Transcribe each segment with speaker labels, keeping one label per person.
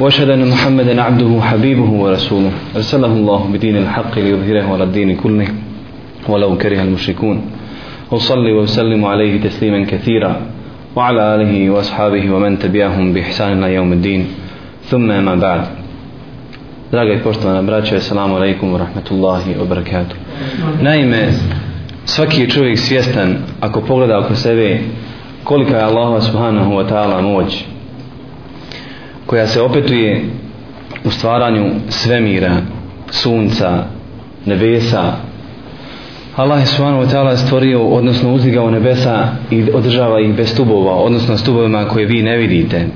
Speaker 1: وأشهد أن محمدا عبده وحبيبه ورسوله أرسله الله بدين الحق ليظهره على الدين كله ولو كره المشركون وصلي وسلم عليه تسليما كثيرا وعلى آله وأصحابه ومن تبعهم بإحسان إلى يوم الدين ثم ما بعد Draga i poštovana braća, assalamu alaikum wa rahmatullahi wa barakatuh. Naime, svaki je čovjek svjestan, ako pogleda oko sebe, kolika je Allah subhanahu wa ta'ala moć koja se opetuje u stvaranju svemira, sunca, nebesa. Allah je subhanahu wa ta'ala stvorio, odnosno uzdigao nebesa i održava ih bez stubova, odnosno stubovima koje vi ne vidite.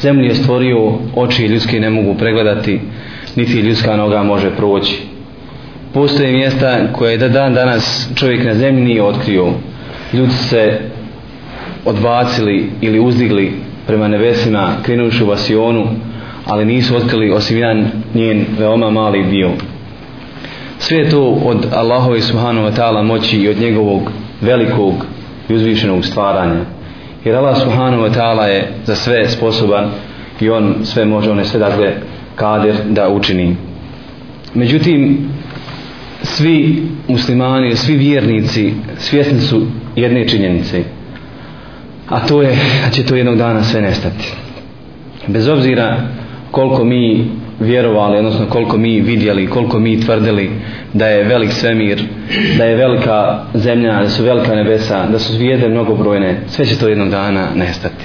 Speaker 1: Zemlju je stvorio, oči ljudski ne mogu pregledati, niti ljudska noga može proći. Postoje mjesta koje je da dan danas čovjek na zemlji nije otkrio. Ljudi se odbacili ili uzdigli prema nebesima krenuši u vasionu, ali nisu otkrili osim jedan njen veoma mali dio. Sve je to od Allahove subhanu wa ta'ala moći i od njegovog velikog i uzvišenog stvaranja. Jer Allah subhanu wa ta'ala je za sve sposoban i on sve može, on je sve dakle kader da učini. Međutim, svi muslimani, svi vjernici svjesni su jedne činjenice a to je da će to jednog dana sve nestati bez obzira koliko mi vjerovali, odnosno koliko mi vidjeli, koliko mi tvrdili da je velik svemir, da je velika zemlja, da su velika nebesa, da su zvijede mnogobrojne, sve će to jednog dana nestati.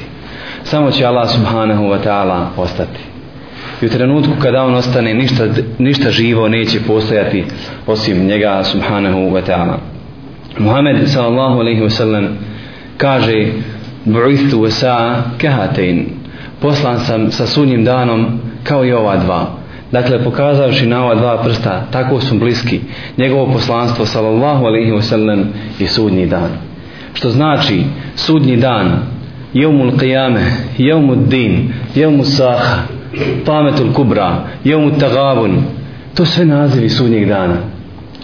Speaker 1: Samo će Allah subhanahu wa ta'ala ostati. I u trenutku kada on ostane, ništa, ništa živo neće postojati osim njega subhanahu wa ta'ala. Muhammed sallallahu alaihi wa sallam kaže bu'ithu sa kehatein poslan sam sa sunnjim danom kao i ova dva dakle pokazavši na ova dva prsta tako su bliski njegovo poslanstvo sallallahu alaihi wasallam i sudnji dan što znači sudnji dan jevmul qiyame jevmul din jevmul saha pametul kubra jevmul tagavun to sve nazivi sudnjeg dana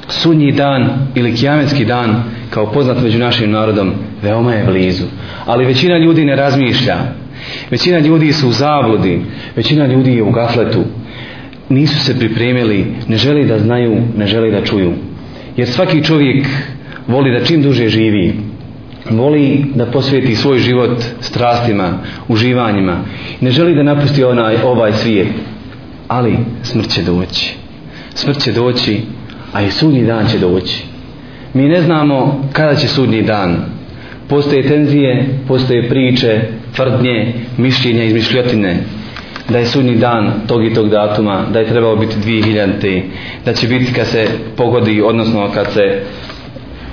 Speaker 1: sudnji dan ili kijametski dan kao poznat među našim narodom veoma je blizu. Ali većina ljudi ne razmišlja. Većina ljudi su u zabludi. Većina ljudi je u gafletu. Nisu se pripremili, ne želi da znaju, ne želi da čuju. Jer svaki čovjek voli da čim duže živi, voli da posvijeti svoj život strastima, uživanjima, ne želi da napusti onaj, ovaj svijet, ali smrt će doći. Smrt će doći, a i sudnji dan će doći. Mi ne znamo kada će sudnji dan postoje tenzije, postoje priče, tvrdnje, mišljenja, izmišljotine, da je sudnji dan tog i tog datuma, da je trebao biti 2000. da će biti kad se pogodi, odnosno kad se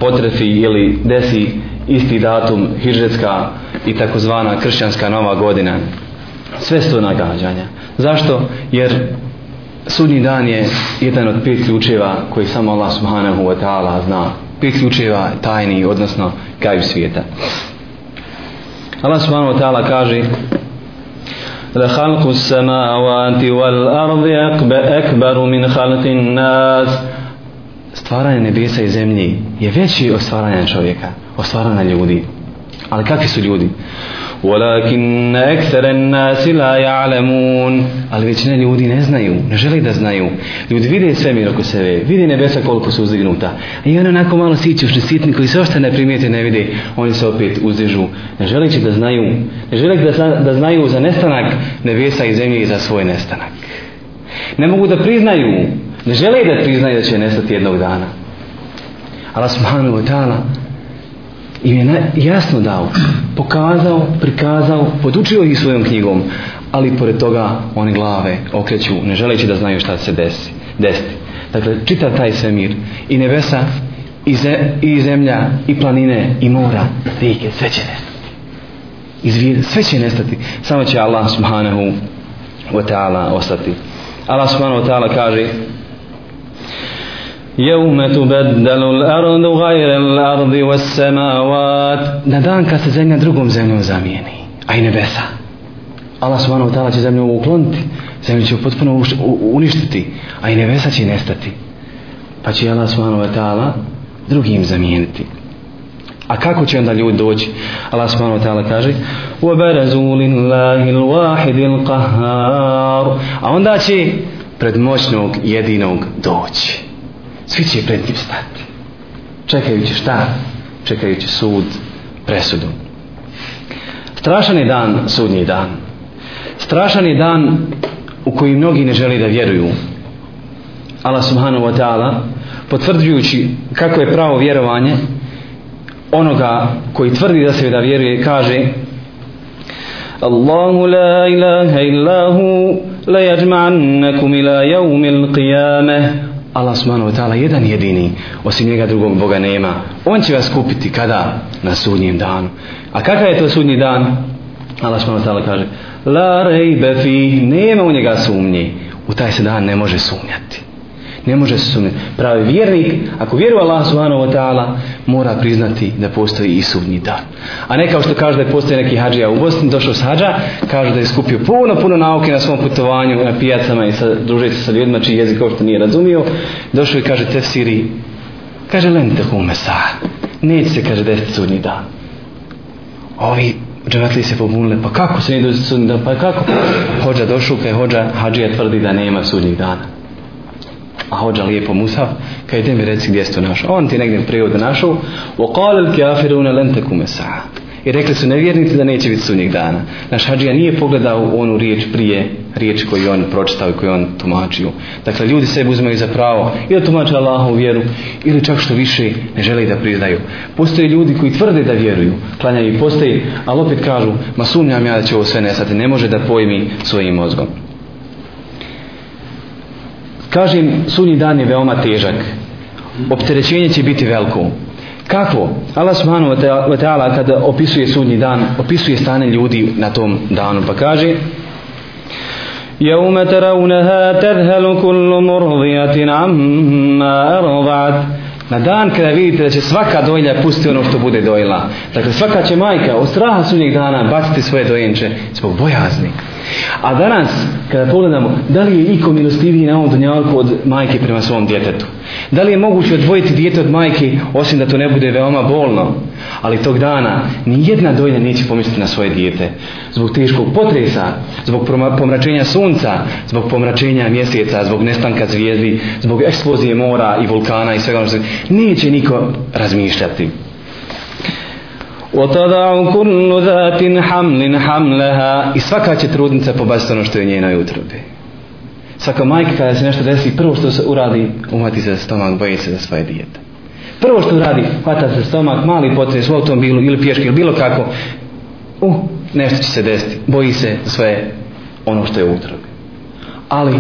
Speaker 1: potrefi ili desi isti datum hiržetska i takozvana kršćanska nova godina. Sve su nagađanja. Zašto? Jer sudnji dan je jedan od pet ključeva koji samo Allah subhanahu wa ta'ala zna pet slučajeva tajni, odnosno kaju svijeta. Allah subhanahu wa ta'ala kaže La halku samavati wal ardi akbaru min halki nas Stvaranje nebesa i zemlji je veći od stvaranja čovjeka, od stvaranja ljudi. Ali kakvi su ljudi? ولكن أكثر الناس لا يعلمون ali većina ljudi ne znaju, ne želi da znaju. Ljudi vide svemir oko sebe, vide nebesa koliko su uzdignuta. I ono onako malo sići ušli sitni koji se ošte ne primijete, ne vide, oni se opet uzdižu. Ne želeći da znaju, ne želeći da, da znaju za nestanak nebesa i zemlje i za svoj nestanak. Ne mogu da priznaju, ne žele da priznaju da će nestati jednog dana. Allah subhanahu wa ta'ala im je jasno dao, pokazao, prikazao, podučio ih svojom knjigom, ali pored toga oni glave okreću, ne želeći da znaju šta se desi. desi. Dakle, čita taj svemir i nebesa, i, ze, i zemlja, i planine, i mora, rike, sve će nestati. Izvije, sve će nestati, samo će Allah subhanahu wa ta'ala ostati. Allah subhanahu wa ta'ala kaže Jevme tu beddelu l'ardu gajre l'ardi was semavat. Na dan kad se zemlja drugom zemljom zamijeni, a i nebesa. Allah subhanahu wa ta'ala će zemlju ovo ukloniti, zemlju će potpuno uništiti, a i nebesa će nestati. Pa će Allah subhanahu wa ta'ala drugim zamijeniti. A kako će onda ljudi doći? Allah subhanahu wa ta'ala kaže وَبَرَزُوا لِلَّهِ الْوَاحِدِ الْقَهَارُ A onda će pred moćnog jedinog doći svi će pred njim stati. Čekajući šta? Čekajući sud, presudu. Strašan je dan, sudnji dan. Strašan je dan u koji mnogi ne želi da vjeruju. Allah subhanahu wa ta'ala, potvrdujući kako je pravo vjerovanje, onoga koji tvrdi da se da vjeruje, kaže Allahu la ilaha illa hu la yajma'annakum ila yawmil qiyamah Allah subhanahu wa ta'ala jedan jedini, osim njega drugog Boga nema. On će vas kupiti kada? Na sudnjem danu. A kakav je to sudnji dan? Allah subhanahu wa ta'ala kaže La rej befi, nema u njega sumnji. U taj se dan ne može sumnjati. Ne može se sumnjati. Pravi vjernik, ako vjeruje Allah subhanahu wa ta'ala, mora priznati da postoji i sudnji dan. A ne kao što kaže da je postoji neki hađija u Bosni, došao s hađa, kaže da je skupio puno, puno nauke na svom putovanju, na pijacama i sa, družajte sa ljudima, čiji jezik ovo što nije razumio, došao i kaže te siri, kaže len te hume sa, neće se kaže desiti sudnji dan. Ovi džematli se pobunile, pa kako se ne desiti sudnji dan, pa kako? Hođa došao, kaj hođa, hađija tvrdi da nema sudnjih dana a hođa lijepo Musa, kaj te mi reci gdje si to našao. On ti negdje prirodno našao. U kalel kjafiruna lente kumesa. I rekli su nevjernici da neće biti sunnjeg dana. Naš hađija nije pogledao onu riječ prije, riječ koju on pročitao i koju on tumačio. Dakle, ljudi sebi uzmeju za pravo i da tumače Allaha u vjeru ili čak što više ne žele da priznaju. Postoje ljudi koji tvrde da vjeruju, klanjaju i postoje, ali opet kažu, ma sumnjam ja da će ovo sve nesati, ne može da pojmi svojim mozgom. Kažem, sunji dan je veoma težak. Opterećenje će biti veliko. Kako? Allah subhanahu wa ta'ala kada opisuje sunji dan, opisuje stane ljudi na tom danu, pa kaže يَوْمَ تَرَوْنَهَا تَذْهَلُ كُلُّ مُرْضِيَةٍ عَمَّا أَرْضَعَتْ Na dan kada vidite da će svaka dojlja pustiti ono što bude dojla. Dakle, svaka će majka od straha sunnjeg dana baciti svoje dojenče zbog bojazni. A danas, kada pogledamo, da li je iko milostiviji na ovom dunjalku od majke prema svom djetetu? Da li je moguće odvojiti dijete od majke, osim da to ne bude veoma bolno? Ali tog dana, ni jedna dojlja neće pomisliti na svoje dijete. Zbog teškog potresa, zbog pomračenja sunca, zbog pomračenja mjeseca, zbog nestanka zvijezdi, zbog eksplozije mora i vulkana i svega ono što se... Neće niko razmišljati. وتضع كل ذات حمل حملها إسفاكا تشترودن تبو باستون اشتو ينينا يوتربي Svaka majka kada se nešto desi, prvo što se uradi, umati se za stomak, boji se za svoje dijete. Prvo što uradi, hvata se stomak, mali potres u automobilu ili pješke ili bilo kako, u, uh, nešto će se desiti, boji se sve ono što je utrog. Ali,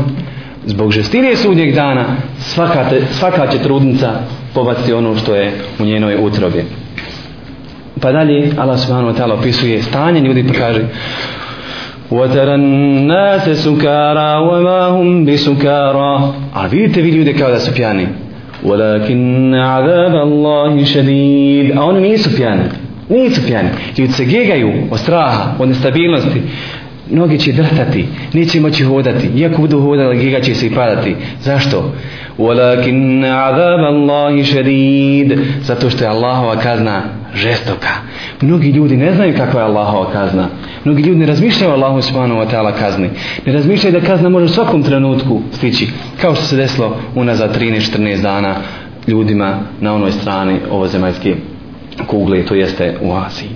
Speaker 1: zbog žestinije sudnjeg dana, svaka, te, svaka će trudnica pobaciti ono što je u njenoj utrobi. Pa dalje, Allah subhanahu wa ta'ala opisuje stanje, ljudi pokaže, وترى الناس سكارى وما هم بسكارى عبيد في اليود كذا سفياني ولكن عذاب الله شديد أو ني سفيان ني سفيان يود سجيجايو وسراها ونستابيلنستي noge će drhtati, neće moći hodati, iako budu hodali, giga će se i padati. Zašto? ولكن عذاب الله شديد zato što je Allahova kazna žestoka mnogi ljudi ne znaju kakva je Allahova kazna mnogi ljudi ne razmišljaju o Allahu subhanahu wa ta'ala kazni ne razmišljaju da kazna može u svakom trenutku stići kao što se desilo unazad 13-14 dana ljudima na onoj strani ovozemaljske kugle to jeste u Aziji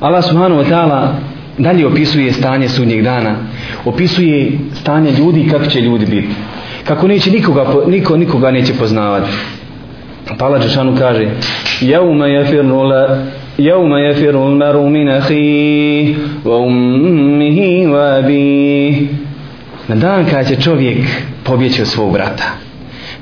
Speaker 1: Allah subhanahu wa ta'ala dalje opisuje stanje sudnjeg dana opisuje stanje ljudi kako će ljudi biti kako neće nikoga, niko nikoga neće poznavati. Pa Allah Đešanu kaže, jaume je firnula, يوم يفر المرء من أخيه وأمه وأبيه Na dan kada će čovjek pobjeći od svog brata.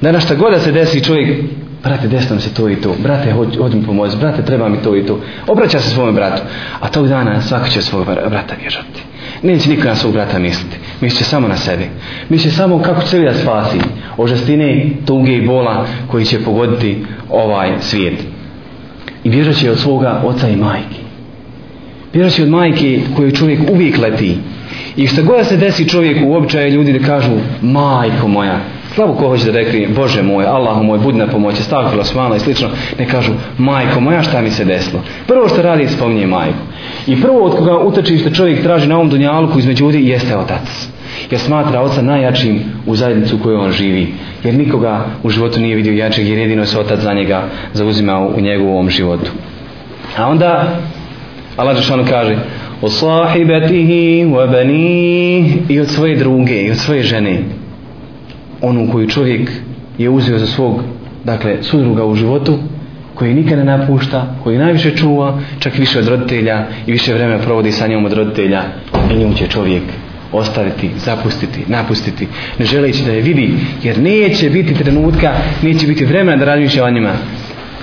Speaker 1: Danas šta god da se desi čovjek, brate, desno mi se to i to. Brate, hoć, hoć mi pomoći. Brate, treba mi to i to. Obraća se svome bratu. A tog dana svako će od svog brata bježati neće niko na svog brata misliti. Misliće samo na sebe. Misliće samo kako će da spasi o žestine tuge i bola koji će pogoditi ovaj svijet. I vježat će od svoga oca i majke. Vježat će od majke koju čovjek uvijek leti. I šta god se desi čovjeku, uopće ljudi da kažu, majko moja, Slavu ko hoće da rekli, Bože moj, Allah moj, budi na pomoći, stavki Lasmana i slično, ne kažu, majko moja, šta mi se desilo? Prvo što radi, spominje majku. I prvo od koga utrči što čovjek traži na ovom dunjalku između ljudi, jeste otac. Jer smatra oca najjačim u zajednicu u kojoj on živi. Jer nikoga u životu nije vidio jačeg, jer jedino se otac za njega zauzimao u njegovom životu. A onda, Allah Žešanu kaže, o sahibetihi, o i od svoje druge, i od svoje žene onu koju čovjek je uzeo za svog dakle sudruga u životu koji nikad ne napušta, koji najviše čuva, čak više od roditelja i više vremena provodi sa njom od roditelja i njom će čovjek ostaviti, zapustiti, napustiti, ne želeći da je vidi, jer neće biti trenutka, neće biti vremena da razmišlja o njima,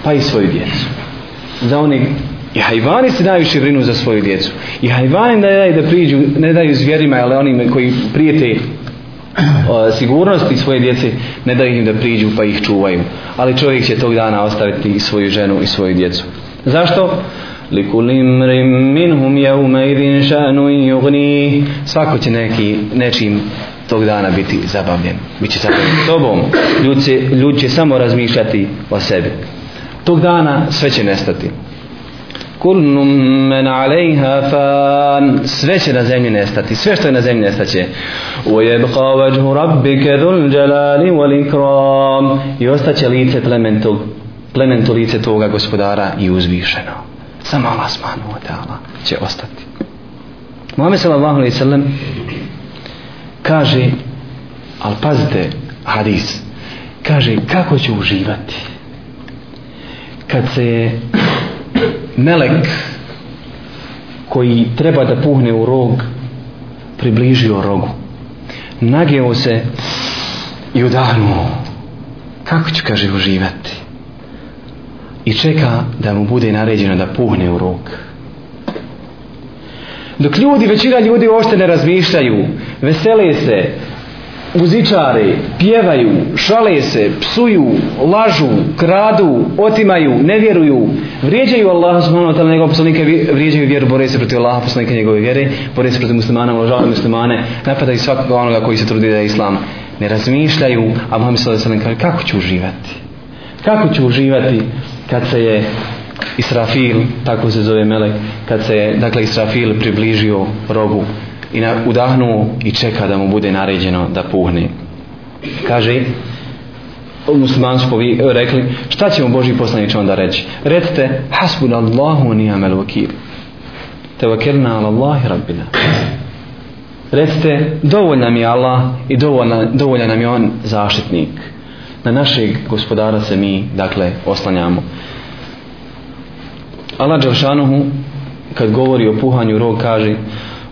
Speaker 1: pa i svoju djecu. Za oni, i hajvani se najviše brinu za svoju djecu, i hajvani ne daju da priđu, ne daju zvjerima, ali onim koji prijete sigurnosti svoje djece ne daju im da priđu pa ih čuvaju ali čovjek će tog dana ostaviti i svoju ženu i svoju djecu zašto? li kulimrim minhum jevme idin šanu i jugni svako će neki, nečim tog dana biti zabavljen bit će zabavljen sobom ljud će, ljud će samo razmišljati o sebi tog dana sve će nestati kullu men alejha fan sve će na zemlji nestati sve što je na zemlji nestaće wa yabqa wajhu rabbika dhul jalali wal ikram i ostaće lice plementog plemento lice tvoga gospodara i uzvišeno samo Allah subhanahu wa ta'ala će ostati Muhammed sallallahu alejhi ve sellem kaže al pazite hadis kaže kako će uživati kad se melek koji treba da puhne u rog približio rogu nageo se i udahnuo kako će kaže uživati i čeka da mu bude naređeno da puhne u rog dok ljudi većina ljudi ošte ne razmišljaju vesele se muzičare, pjevaju, šale se, psuju, lažu, kradu, otimaju, ne vjeruju, vrijeđaju Allaha subhanahu wa ta'ala, njegov poslanika vrijeđaju vjeru, bore se protiv Allaha poslanika njegove vjere, bore se protiv muslimana, uložavaju muslimane, napadaju svakog onoga koji se trudi da je islam. Ne razmišljaju, a Muhammed sallallahu alaihi kaže, kako ću uživati? Kako ću uživati kad se je Israfil, tako se zove Melek, kad se je, dakle, Israfil približio robu i na, udahnuo i čeka da mu bude naređeno da puhne. Kaže, muslimani su povi, e, rekli, šta će mu Boži poslanić onda reći? Recite, hasbun Allahu nijam el vakir. Te vakirna al Allahi rabbina. Recite, dovolj nam je Allah i dovolj, dovolj nam je on zaštitnik. Na našeg gospodara se mi, dakle, oslanjamo. Allah Đalšanuhu, kad govori o puhanju rog, kaže,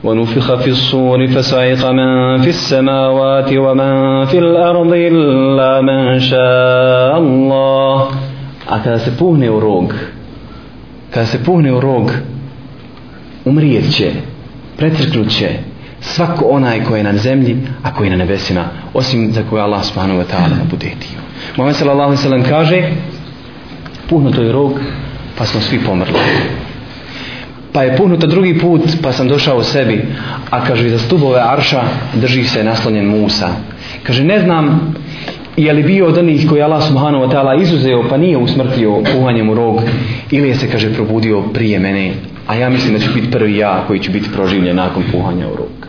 Speaker 1: ونفخ في الصور فسعق من في السماوات ومن في الأرض إلا من شاء الله a kada se puhne u rog kada se puhne u rog umrijet će pretrknut će svako onaj koji je na zemlji a koji je na nebesima osim za koje Allah subhanahu wa ta'ala nabudetio Muhammed sallallahu alaihi sallam kaže puhnuto je rog pa smo svi pomrli pa je puhnuta drugi put, pa sam došao u sebi. A kaže, za stubove Arša drži se naslonjen Musa. Kaže, ne znam je li bio od onih koji Allah subhanahu wa ta'ala izuzeo, pa nije usmrtio puhanjem u rog, ili je se, kaže, probudio prije mene, a ja mislim da ću biti prvi ja koji ću biti proživljen nakon puhanja u rog.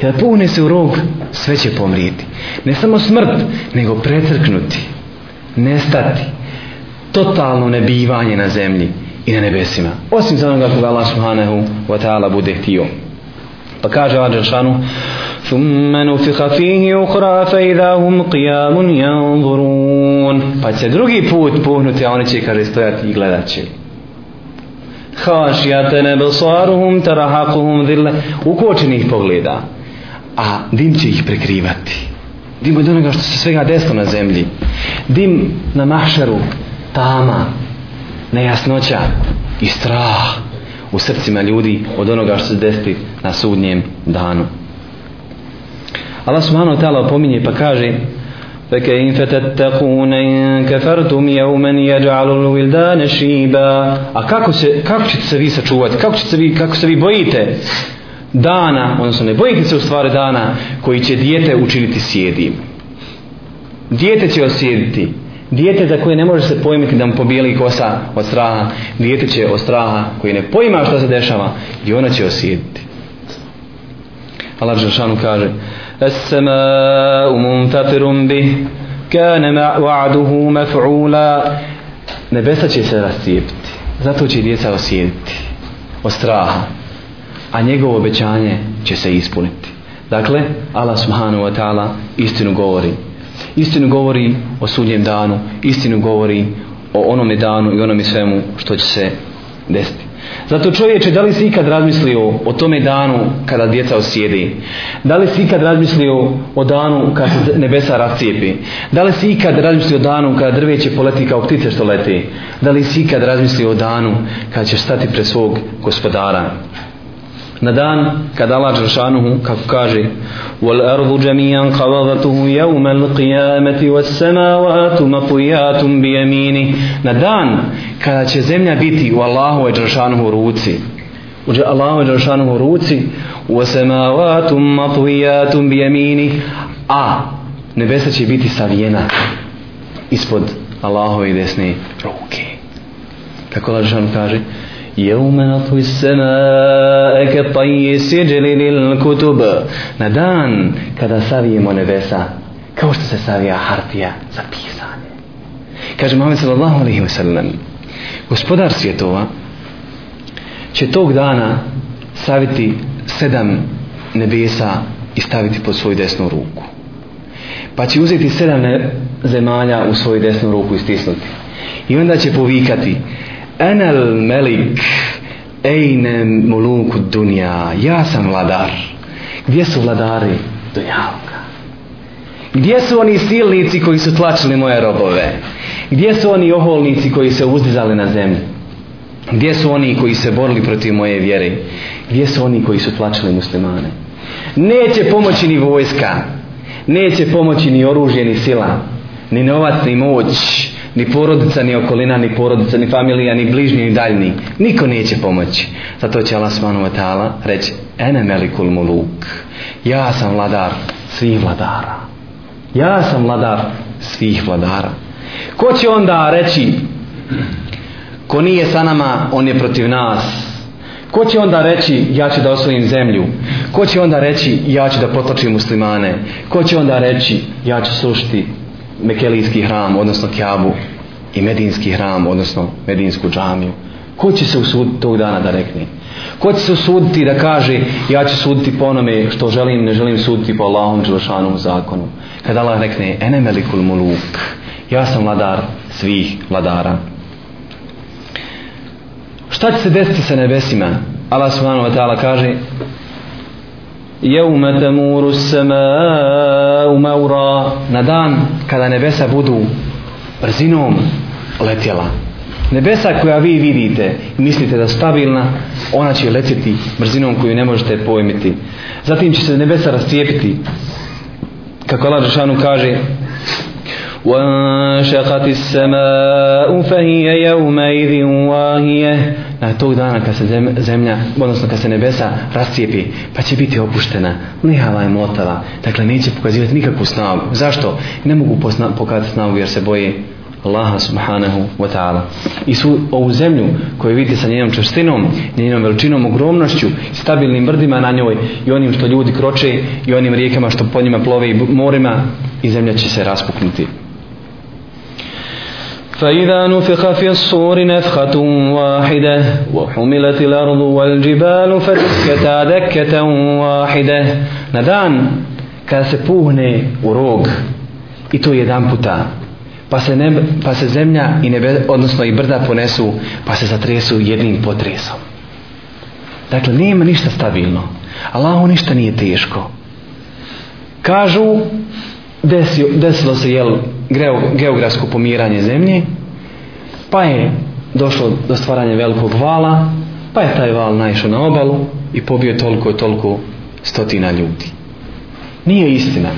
Speaker 1: Kada puhne se u rog, sve će pomrijeti. Ne samo smrt, nego pretrknuti, nestati, totalno nebivanje na zemlji i na nebesima. Osim za onoga koga Allah subhanahu wa ta'ala bude htio. Pa kaže Allah Đelšanu ثُمَّ نُفِخَ فِيهِ أُخْرَى فَإِذَا هُمْ قِيَامٌ يَنْظُرُونَ Pa će drugi put puhnuti, a oni će kaže stojati i gledat će. خَاشِيَةَ نَبَصَارُهُمْ تَرَحَقُهُمْ ذِلَّ Ukočeni ih pogleda, a dim će ih prekrivati. Dim od onoga što se svega desilo na zemlji. Dim na mahšaru, tama, nejasnoća i strah u srcima ljudi od onoga što se desiti na sudnjem danu. Allah subhanahu wa ta'ala opominje pa kaže فكيف تتقون إن كفرتم يوما يجعل الولدان شيبا a kako, se, kako ćete se vi sačuvati kako, ćete se vi, kako se vi bojite dana, odnosno ne bojite se u stvari dana koji će dijete učiniti sjedim dijete će osjediti Dijete za koje ne može se pojmiti da mu pobijeli kosa od straha, dijete će od straha koji ne pojma što se dešava i ono će osjetiti. Allah Žešanu kaže Esama umum tafirum bi kane wa'aduhu maf'ula Nebesa će se rastijepiti. Zato će djeca osjetiti. Od straha. A njegovo obećanje će se ispuniti. Dakle, Allah subhanahu wa ta'ala istinu govori istinu govori o sudnjem danu, istinu govori o onome danu i onome svemu što će se desiti. Zato čovječe, da li si ikad razmislio o tome danu kada djeca osjede? Da li si ikad razmislio o danu kada se nebesa rascijepi? Da li si ikad razmislio o danu kada drveće poleti kao ptice što leti? Da li si ikad razmislio o danu kada ćeš stati pre svog gospodara? na dan kada Allah Đeršanuhu kako kaže wal ardu jamijan qavadatuhu jevme l'qiyameti was samavatu matujatum bijemini na dan kada će zemlja biti u Allahu Đeršanuhu ruci u Allahu Đeršanuhu ruci was samavatu matujatum bijemini a nebesa će biti savijena ispod Allahove desne ruke tako Allah Đeršanuhu kaže يوم نطوي السماء كطي سجل للكتب ندان كذا سابي منبسا كوشت سابي حرتيا زبيسان كاج محمد صلى الله عليه وسلم Gospodar svjetova će tog dana saviti sedam nebesa i staviti pod svoju desnu ruku. Pa će uzeti sedam zemalja u svoju desnu ruku i stisnuti. I onda će povikati Enel melik, ejne muluku dunja, ja sam vladar. Gdje su vladari? Dunjavka. Gdje su oni silnici koji su tlačili moje robove? Gdje su oni oholnici koji se uzdizali na zemlju? Gdje su oni koji se borili protiv moje vjere? Gdje su oni koji su tlačili muslimane? Neće pomoći ni vojska, neće pomoći ni oružje, ni sila, ni novac, ni moć, ni porodica, ni okolina, ni porodica, ni familija, ni bližnji, ni daljni. Niko neće pomoći. Zato će Allah Svanu Vatala reći, ene melikul muluk, ja sam vladar svih vladara. Ja sam vladar svih vladara. Ko će onda reći, ko nije sa nama, on je protiv nas. Ko će onda reći, ja ću da osvojim zemlju? Ko će onda reći, ja ću da potočim muslimane? Ko će onda reći, ja ću slušati Mekelijski hram, odnosno Kjabu i Medinski hram, odnosno Medinsku džamiju. Ko će se usuditi tog dana da rekne? Ko će se usuditi da kaže ja ću suditi po onome što želim, ne želim suditi po Allahom Đelšanom zakonu? Kad Allah rekne, ene melikul muluk, ja sam vladar svih vladara. Šta će se desiti sa nebesima? Allah subhanahu wa ta'ala kaže, jevme temuru seme umeura na dan kada nebesa budu brzinom letjela nebesa koja vi vidite mislite da stabilna ona će letjeti brzinom koju ne možete pojmiti zatim će se nebesa rastijepiti kako Allah Žešanu kaže وانشقت السماء فهي يومئذ واهية tog dana kad se zemlja, odnosno kad se nebesa rascijepi, pa će biti opuštena, lihala je motala, dakle neće pokazivati nikakvu snagu. Zašto? Ne mogu pokazati snagu jer se boje Allaha subhanahu wa ta'ala. I su ovu zemlju koju vidite sa njenom čvrstinom, njenom veličinom, ogromnošću, stabilnim brdima na njoj i onim što ljudi kroče i onim rijekama što po njima plove i morima i zemlja će se raspuknuti. فإذا نفخ في الصور نفخة واحدة وحملت الأرض والجبال فدكتا دكة واحدة ندان كاس بوهني وروغ إتو يدان بوتا pa se, neb, pa se zemlja i nebe, odnosno i brda ponesu pa se zatresu jednim potresom dakle nema ništa stabilno Allahu ništa nije teško kažu desio, desilo se jel, geografsko pomiranje zemlje, pa je došlo do stvaranja velikog vala, pa je taj val naišao na obalu i pobio je toliko i toliko stotina ljudi. Nije istina.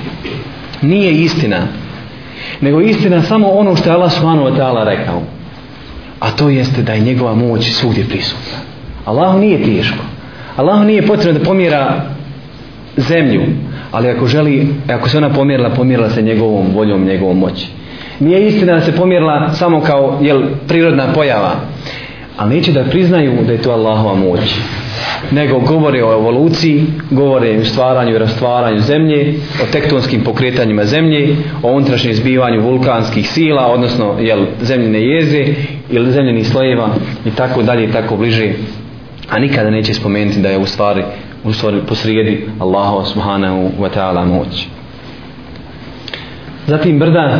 Speaker 1: Nije istina. Nego istina samo ono što je Allah subhanahu wa ta'ala rekao. A to jeste da je njegova moć svugdje prisutna. Allahu nije teško. Allahu nije potrebno da pomjera zemlju, ali ako želi, ako se ona pomjerila, pomjerila se njegovom voljom, njegovom moći. Nije istina da se pomjerila samo kao jel, prirodna pojava, ali neće da priznaju da je to Allahova moć. Nego govore o evoluciji, govore o stvaranju i rastvaranju zemlje, o tektonskim pokretanjima zemlje, o unutrašnjem zbivanju vulkanskih sila, odnosno jel, zemljene jeze ili zemljenih slojeva i tako dalje i tako bliže. A nikada neće spomenuti da je u stvari u stvari posrijedi Allahu subhanahu wa ta'ala moć. Zatim brda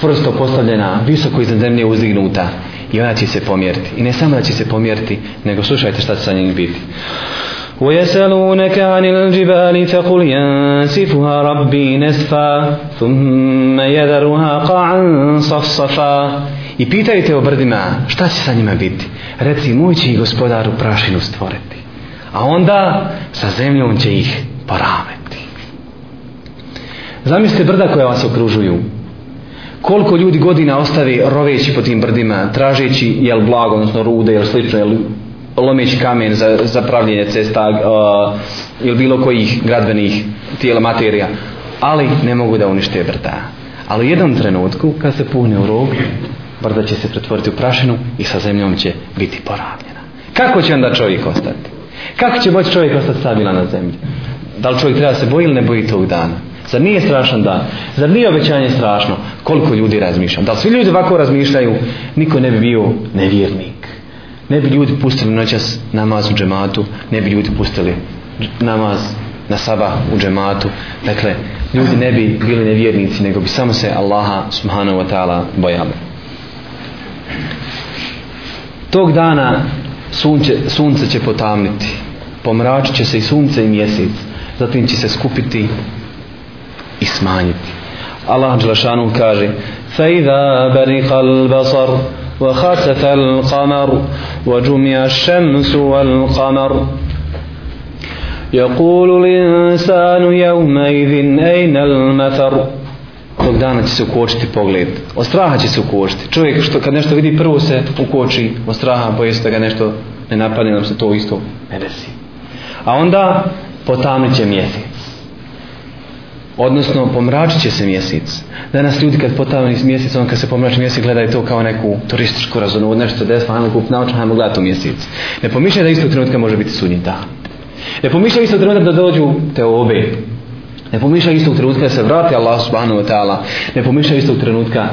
Speaker 1: tvrsto postavljena, visoko iznad zemlje uzdignuta i ona će se pomjeriti. I ne samo da će se pomjeriti, nego slušajte šta će sa njim biti. وَيَسَلُونَكَ عَنِ الْجِبَالِ فَقُلْ يَنْسِفُهَا رَبِّي نَسْفَا ثُمَّ يَذَرُهَا قَعًا صَفْصَفَا I pitajte o brdima, šta će sa njima biti? Reci, moj će i gospodaru prašinu stvoriti a onda sa zemljom će ih poraviti. Zamislite brda koja vas okružuju. Koliko ljudi godina ostavi roveći po tim brdima, tražeći jel blago, odnosno rude, jel slično, jel lomeći kamen za, za pravljenje cesta uh, ili bilo kojih gradbenih tijela materija, ali ne mogu da unište brda. Ali u jednom trenutku, kad se puhne u rog, brda će se pretvoriti u prašinu i sa zemljom će biti poravljena. Kako će onda čovjek ostati? Kako će moći čovjek ostati stabilan na zemlji? Da li čovjek treba se boji ili ne boji tog dana? Zar nije strašan dan? Zar nije obećanje strašno? Koliko ljudi razmišlja? Da li svi ljudi ovako razmišljaju? Niko ne bi bio nevjernik. Ne bi ljudi pustili noćas namaz u džematu. Ne bi ljudi pustili namaz na saba u džematu. Dakle, ljudi ne bi bili nevjernici, nego bi samo se Allaha subhanahu wa ta'ala bojali. Tog dana sunce, sunce će potamniti, pomračit će se i sunce i mjesec, zatim će se skupiti i smanjiti. Allah Đelšanu kaže فَإِذَا بَرِقَ الْبَصَرُ وَخَسَفَ الْقَمَرُ وَجُمِعَ الشَّمْسُ وَالْقَمَرُ يقول الإنسان يومئذ أين المثر tog dana će se ukočiti pogled. Od straha će se ukočiti. Čovjek što kad nešto vidi prvo se ukoči od straha, boje se da ga nešto ne napadne, nam se to isto ne desi. A onda potamnit će mjesec. Odnosno, pomračit će se mjesec. Danas ljudi kad potavljaju mjesec, on kad se pomrači mjesec, gledaju to kao neku turističku razonu, nešto desno, hajmo kup naoče, hajmo gledati u mjesec. Ne pomišljaju da istog trenutka može biti sudnji dan. Ne pomišljaju istog trenutka da dođu te obe, Ne pomišljaju istog trenutka da se vrati Allah subhanahu wa ta'ala. Ne pomišljaju istog trenutka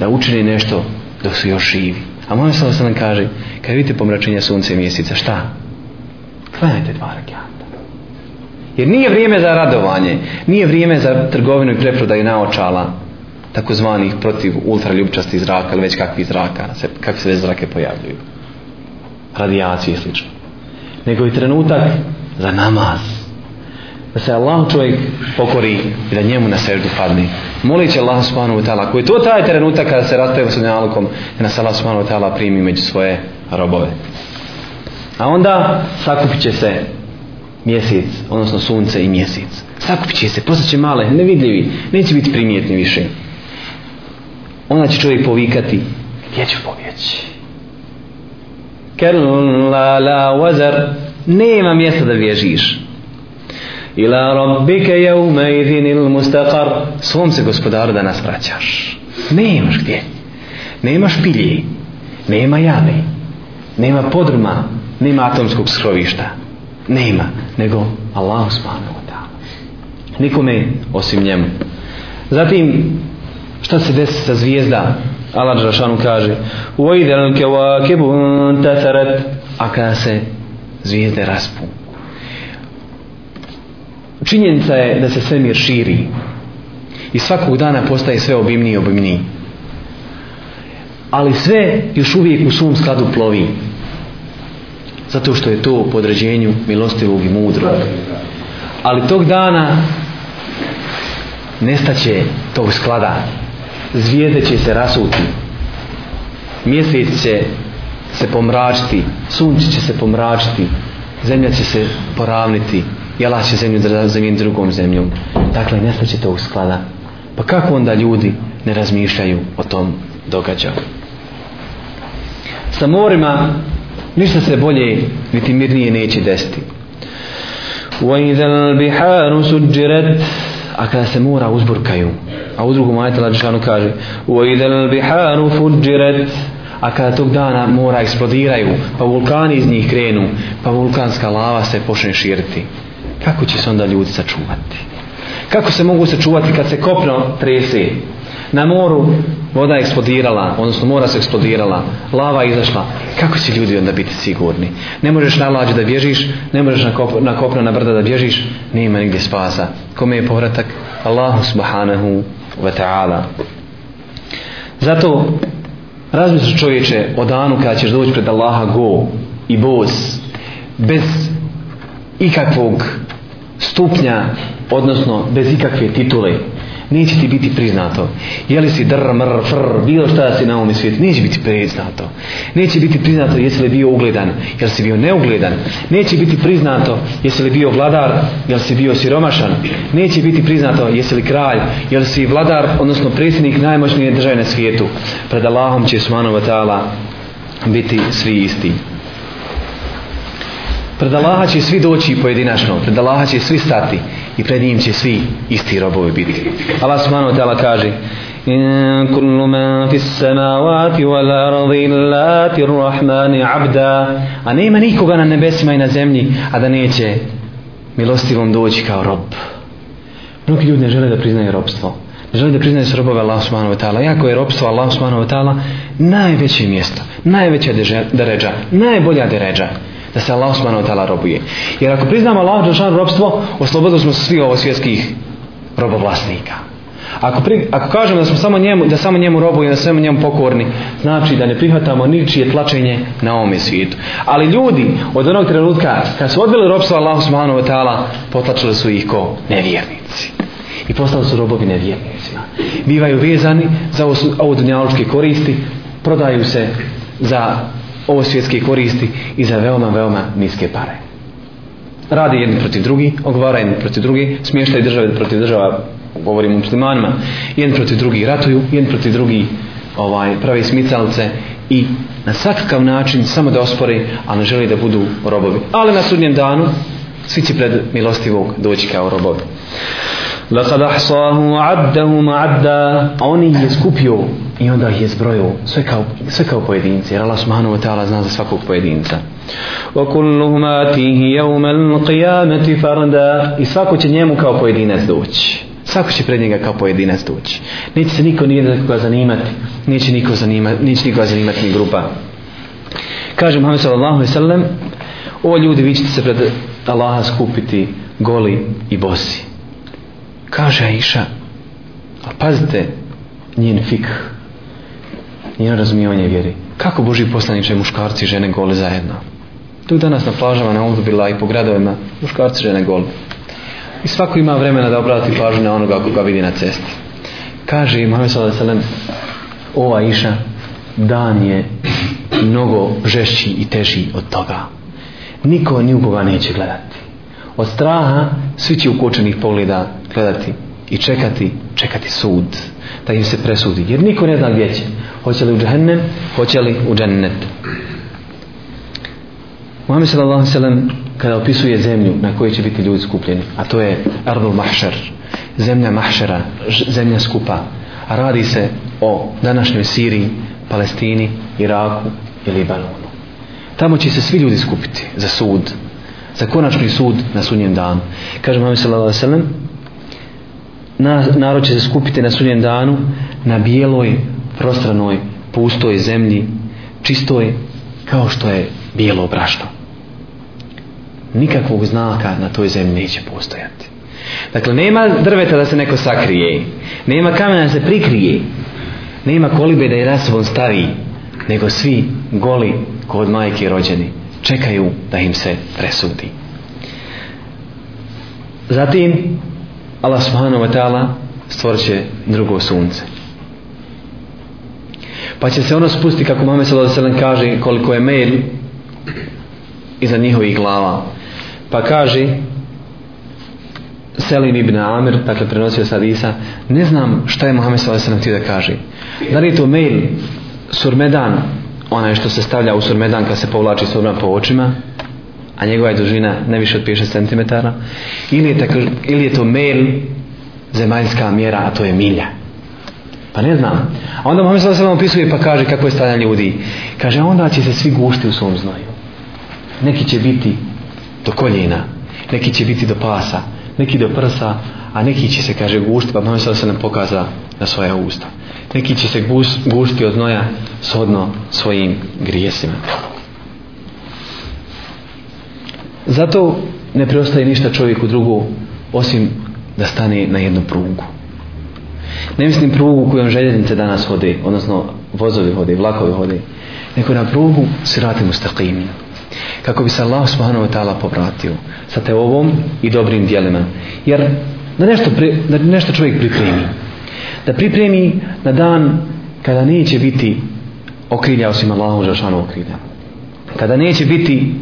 Speaker 1: da učini nešto dok su još živi. A moja sada sada kaže, kad vidite pomračenje sunce i mjeseca, šta? Klanajte dva rakijata. Jer nije vrijeme za radovanje, nije vrijeme za trgovinu i preprodaju naočala takozvanih protiv ultraljubčastih zraka ili već kakvih zraka, se, kakve se zrake pojavljuju. Radijacije i slično. Nego i trenutak za namaz da se Allah čovjek pokori i da njemu na sredu padne. Molit će Allah subhanahu wa ta'ala koji to taj trenutak kada se rastavimo sa njalukom i nas Allah subhanahu wa ta'ala primi među svoje robove. A onda sakupit će se mjesec, odnosno sunce i mjesec. Sakupit će se, postaće male, nevidljivi, neće biti primijetni više. Onda će čovjek povikati, gdje ću pobjeći? Kerun la la wazar, nema mjesta da bježiš ila rabbike jevme idhinil mustaqar svom se gospodaru da nas vraćaš ne imaš gdje ne imaš pilje nema jame nema podruma nema atomskog skrovišta nema nego Allah subhanahu wa ta'ala nikome osim njemu zatim šta se desi sa zvijezda Allah Đerašanu kaže uajde al kevakebun tatarat a kada se zvijezde raspun Činjenica je da se svemir širi i svakog dana postaje sve obimniji i obimniji. Ali sve još uvijek u svom skladu plovi. Zato što je to u podređenju milostivog i mudrog. Ali tog dana nestaće tog sklada. Zvijezde će se rasuti. Mjesec će se pomračiti. Sunce će se pomračiti. Zemlja će se poravniti i Allah će zemlju zamijeniti drugom zemljom. Dakle, nestaće tog sklada. Pa kako onda ljudi ne razmišljaju o tom događaju? Sa morima ništa se bolje niti mirnije neće desiti. وَإِذَا الْبِحَارُ سُجِّرَتْ A kada se mora uzburkaju, a u drugom ajta Lađešanu kaže وَإِذَا الْبِحَارُ فُجِّرَتْ A kada tog dana mora eksplodiraju, pa vulkani iz njih krenu, pa vulkanska lava se počne širiti kako će se onda ljudi sačuvati kako se mogu sačuvati kad se kopno trese na moru voda je eksplodirala odnosno mora se eksplodirala lava je izašla kako će ljudi onda biti sigurni ne možeš na lađu da bježiš ne možeš na kopno, na kopno na brda da bježiš nema nigdje spasa kome je povratak Allahu subhanahu wa ta'ala zato razmisli čovječe o danu kada ćeš doći pred Allaha go i bos bez ikakvog stupnja, odnosno bez ikakve titule, neće ti biti priznato. Je li si dr, mr, fr, bilo šta da si na ovom svijetu, neće biti priznato. Neće biti priznato jesi li bio ugledan, jel si bio neugledan. Neće biti priznato jesi li bio vladar, jel si bio siromašan. Neće biti priznato jesi li kralj, jel si vladar, odnosno predsjednik najmoćnije države na svijetu. Pred Allahom će Smanova tala biti svi isti. Pred Allaha će svi doći pojedinačno, pred Allaha će svi stati i pred njim će svi isti robovi biti. Allah subhanahu wa ta'ala kaže In kullu man fis samawati wal ardi illa rahmani abda A nema nikoga na nebesima i na zemlji, a da neće milostivom doći kao rob. Mnogi ljudi ne žele da priznaju robstvo. Ne žele da priznaju srobove Allah subhanahu wa ta'ala. Iako je robstvo Allah subhanahu wa ta'ala najveće mjesto, najveća deređa, najbolja deređa da se Allah subhanahu wa ta'ala robuje. Jer ako priznamo Allah džalšanu robstvo, oslobodili smo se svih ovo svjetskih robovlasnika. Ako, pri, ako kažemo da smo samo njemu, da samo njemu robujemo, da samo njemu pokorni, znači da ne prihvatamo ničije tlačenje na ovome svijetu. Ali ljudi od onog trenutka kad su odbili robstvo Allah subhanahu wa ta'ala, potlačili su ih ko nevjernici. I postali su robovi nevjernicima. Bivaju vezani za ovo, ovo dunjaločke koristi, prodaju se za ovo svjetske koristi i za veoma, veoma niske pare. Radi jedni protiv drugi, ogovara jedni protiv drugi, smještaj države protiv država, govorim u muslimanima, jedni protiv drugi ratuju, jedni protiv drugi ovaj, prave smicalce i na svakakav način samo da ospore, a ne želi da budu robovi. Ali na sudnjem danu svi će pred milostivog doći kao robovi. لقد احصاه وعدهم عدا oni je skupio i onda ih je zbrojio sve kao sve kao pojedinci jer Allah subhanahu wa ta'ala zna za svakog pojedinca wa kulluhum atihi yawm al-qiyamati farda i svako će njemu kao pojedinac doći svako će pred njega kao pojedinac doći neće se niko nije nikoga zanimati neće niko zanimati neće nikoga zanimati ni grupa kaže Muhammed sallallahu alejhi ve sellem o ljudi vi ćete se pred Allaha skupiti goli i bosi kaže Aisha a pazite njen fik njeno razmijevanje vjeri kako Boži poslaniče muškarci i žene gole zajedno tu danas na plažama na Umzubila i po gradovima muškarci i žene gole i svako ima vremena da obrati pažnju na onoga koga vidi na cesti kaže i Mohamed Sala Selem ova Aisha dan je mnogo žešći i teži od toga niko nijukoga neće gledati od straha svi će ukočenih pogleda gledati i čekati, čekati sud da im se presudi, jer niko ne zna gdje će hoće li u džahennem, hoće li u džennet Muhammed sallallahu alaihi sallam kada opisuje zemlju na kojoj će biti ljudi skupljeni a to je Ardul Mahšer zemlja Mahšera, zemlja skupa a radi se o današnjoj Siriji, Palestini, Iraku i Libanonu. Tamo će se svi ljudi skupiti za sud, za konačni sud na sunnjem danu. Kaže Muhammed sallallahu alejhi ve sellem na, narod će se skupiti na sunnjem danu na bijeloj, prostranoj, pustoj zemlji, čistoj kao što je bijelo brašno. Nikakvog znaka na toj zemlji neće postojati. Dakle, nema drveta da se neko sakrije, nema kamena da se prikrije, nema kolibe da je rasobom stariji, nego svi goli kod majke rođeni čekaju da im se presudi. Zatim, Allah subhanahu wa ta'ala stvorit će drugo sunce. Pa će se ono spustiti, kako Mame sallallahu alaihi wa kaže, koliko je mail iza njihovih glava. Pa kaže, Selim ibn Amir, dakle prenosio sad Isa, ne znam šta je Muhammed s.a.v. htio da kaže. Da li je to mail surmedan onaj što se stavlja u surmedan kad se povlači surmedan po očima a njegova je dužina ne više od 50 cm ili je, tako, ili je to mail zemaljska mjera a to je milja pa ne znam a onda Mohamed Salasalam opisuje pa kaže kako je stanje ljudi kaže onda će se svi gušti u svom znoju neki će biti do koljena neki će biti do pasa neki do prsa a neki će se kaže gušti pa Mohamed Salasalam pokaza na svoje usta neki će se guš, gušti od znoja shodno svojim grijesima. Zato ne preostaje ništa čovjeku drugu osim da stane na jednu prugu. Ne mislim prugu u kojom željeznice danas vode, odnosno vozovi vode, vlakovi vode, neko na prugu se rati mu Kako bi se Allah subhanahu wa ta'ala povratio sa te ovom i dobrim dijelima. Jer da nešto, pri, da nešto čovjek pripremi, da pripremi na dan kada neće biti okrilja osim Allahu Žešanu okrilja. Kada neće biti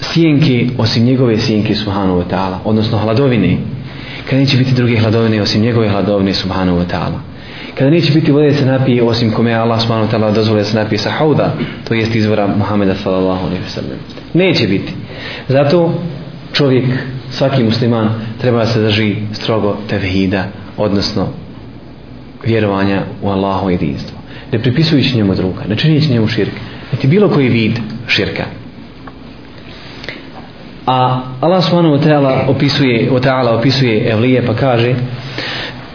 Speaker 1: sjenke osim njegove sjenke Subhanu wa ta'ala, odnosno hladovine. Kada neće biti druge hladovine osim njegove hladovine Subhanu wa ta'ala. Kada neće biti vode se napije osim kome Allah subhanahu wa ta'ala dozvole se napije sa hauda, to jest izvora Muhammeda sallallahu alaihi wa sallam. Neće biti. Zato čovjek, svaki musliman, treba se drži strogo tevhida, odnosno vjerovanja u Allahovo jedinstvo. Ne pripisujući njemu druga, ne činići njemu širke. niti bilo koji vid širka. A Allah subhanahu wa ta'ala opisuje, wa ta'ala opisuje Evlije pa kaže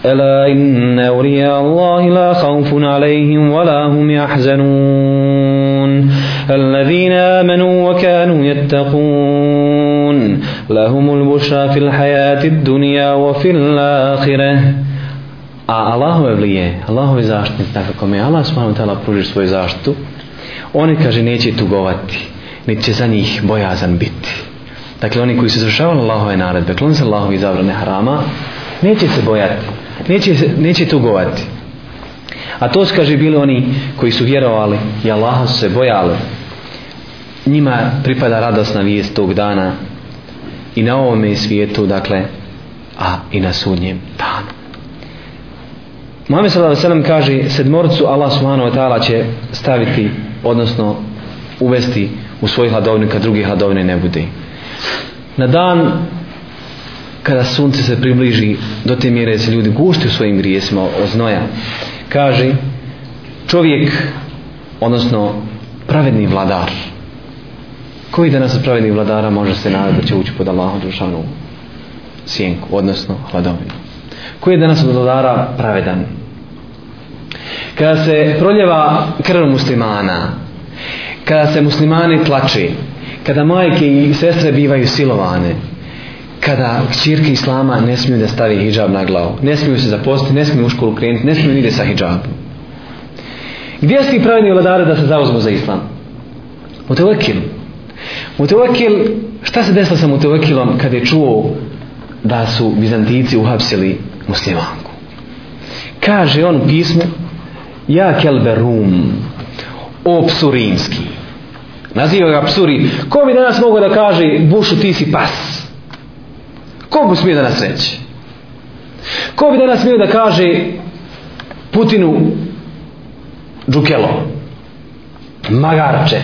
Speaker 1: Ela inna uriya Allahi la khawfun alayhim wa la hum yahzanun alladhina amanu wa kanu yattaqun Lahumul bushra fil hayatid dunya wa fil akhirah a Allahove vlije, Allahove zaštite, tako kako mi Allah smanom tela pruži svoju zaštitu, oni, kaže, neće tugovati, niti će za njih bojazan biti. Dakle, oni koji su zršavali Allahove naredbe, klonili se Allahove zabrane harama, neće se bojati, neće, neće tugovati. A to su, kaže, bili oni koji su vjerovali i Allaha su se bojali. Njima pripada radosna vijest tog dana i na ovome svijetu, dakle, a i na sudnjem danu. Muhammed sallallahu alejhi ve sellem kaže sedmorcu Allah subhanahu wa taala će staviti odnosno uvesti u svoj hladovnik kad drugi hladovine ne bude. Na dan kada sunce se približi do te mjere se ljudi gušti u svojim grijesima od znoja, kaže čovjek odnosno pravedni vladar koji danas od pravednih vladara može se nadati da će ući pod Allahom dušanu sjenku, odnosno hladovinu koji je danas od vladara pravedan. Kada se proljeva krv muslimana, kada se muslimani tlači, kada majke i sestre bivaju silovane, kada čirke islama ne smiju da stavi hijab na glavu, ne smiju se zaposliti, ne smiju u školu krenuti, ne smiju nide sa hijabom. Gdje su ti pravedni vladare da se zauzmu za islam? Mutevakil. Mutevakil, šta se desilo sa Mutevakilom kada je čuo da su Bizantijici uhapsili muslimanku. Kaže on u pismu, ja kelberum, o psu rimski. Naziva ga psuri. Ko bi danas mogao da kaže, bušu ti si pas? Ko bi smio da nas reći? Ko bi danas smio da kaže Putinu Džukelo? Magarče?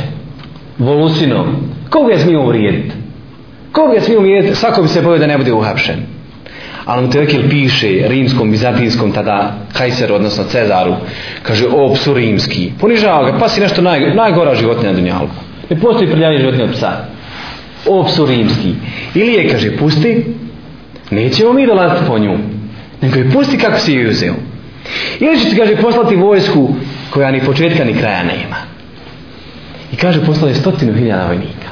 Speaker 1: Volusino? Koga je smio uvrijediti? Koga je smio uvrijediti? Svako bi se bojio da ne bude uhapšen. Al-Mutevekil piše rimskom, bizantinskom tada Kajseru, odnosno Cezaru, kaže, o, psu rimski, ponižava ga, pasi nešto naj, najgora životinja na Dunjalku. Ne postoji prljanje životinja psa. O, psu rimski. Ili je, kaže, pusti, nećemo mi dolaziti po nju. Nego je pusti kako si ju uzeo. Ili će ti, kaže, poslati vojsku koja ni početka ni kraja nema. I kaže, poslali stotinu hiljada vojnika.